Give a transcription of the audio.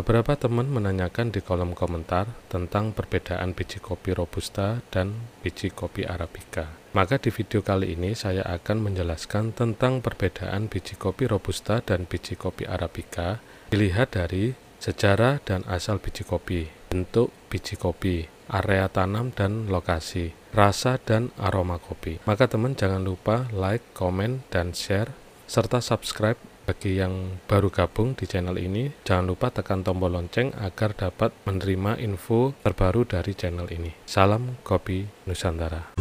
Beberapa teman menanyakan di kolom komentar tentang perbedaan biji kopi Robusta dan biji kopi Arabica. Maka di video kali ini saya akan menjelaskan tentang perbedaan biji kopi Robusta dan biji kopi Arabica dilihat dari sejarah dan asal biji kopi, bentuk biji kopi, area tanam dan lokasi, rasa dan aroma kopi. Maka teman jangan lupa like, komen, dan share serta subscribe bagi yang baru gabung di channel ini. Jangan lupa tekan tombol lonceng agar dapat menerima info terbaru dari channel ini. Salam Kopi Nusantara.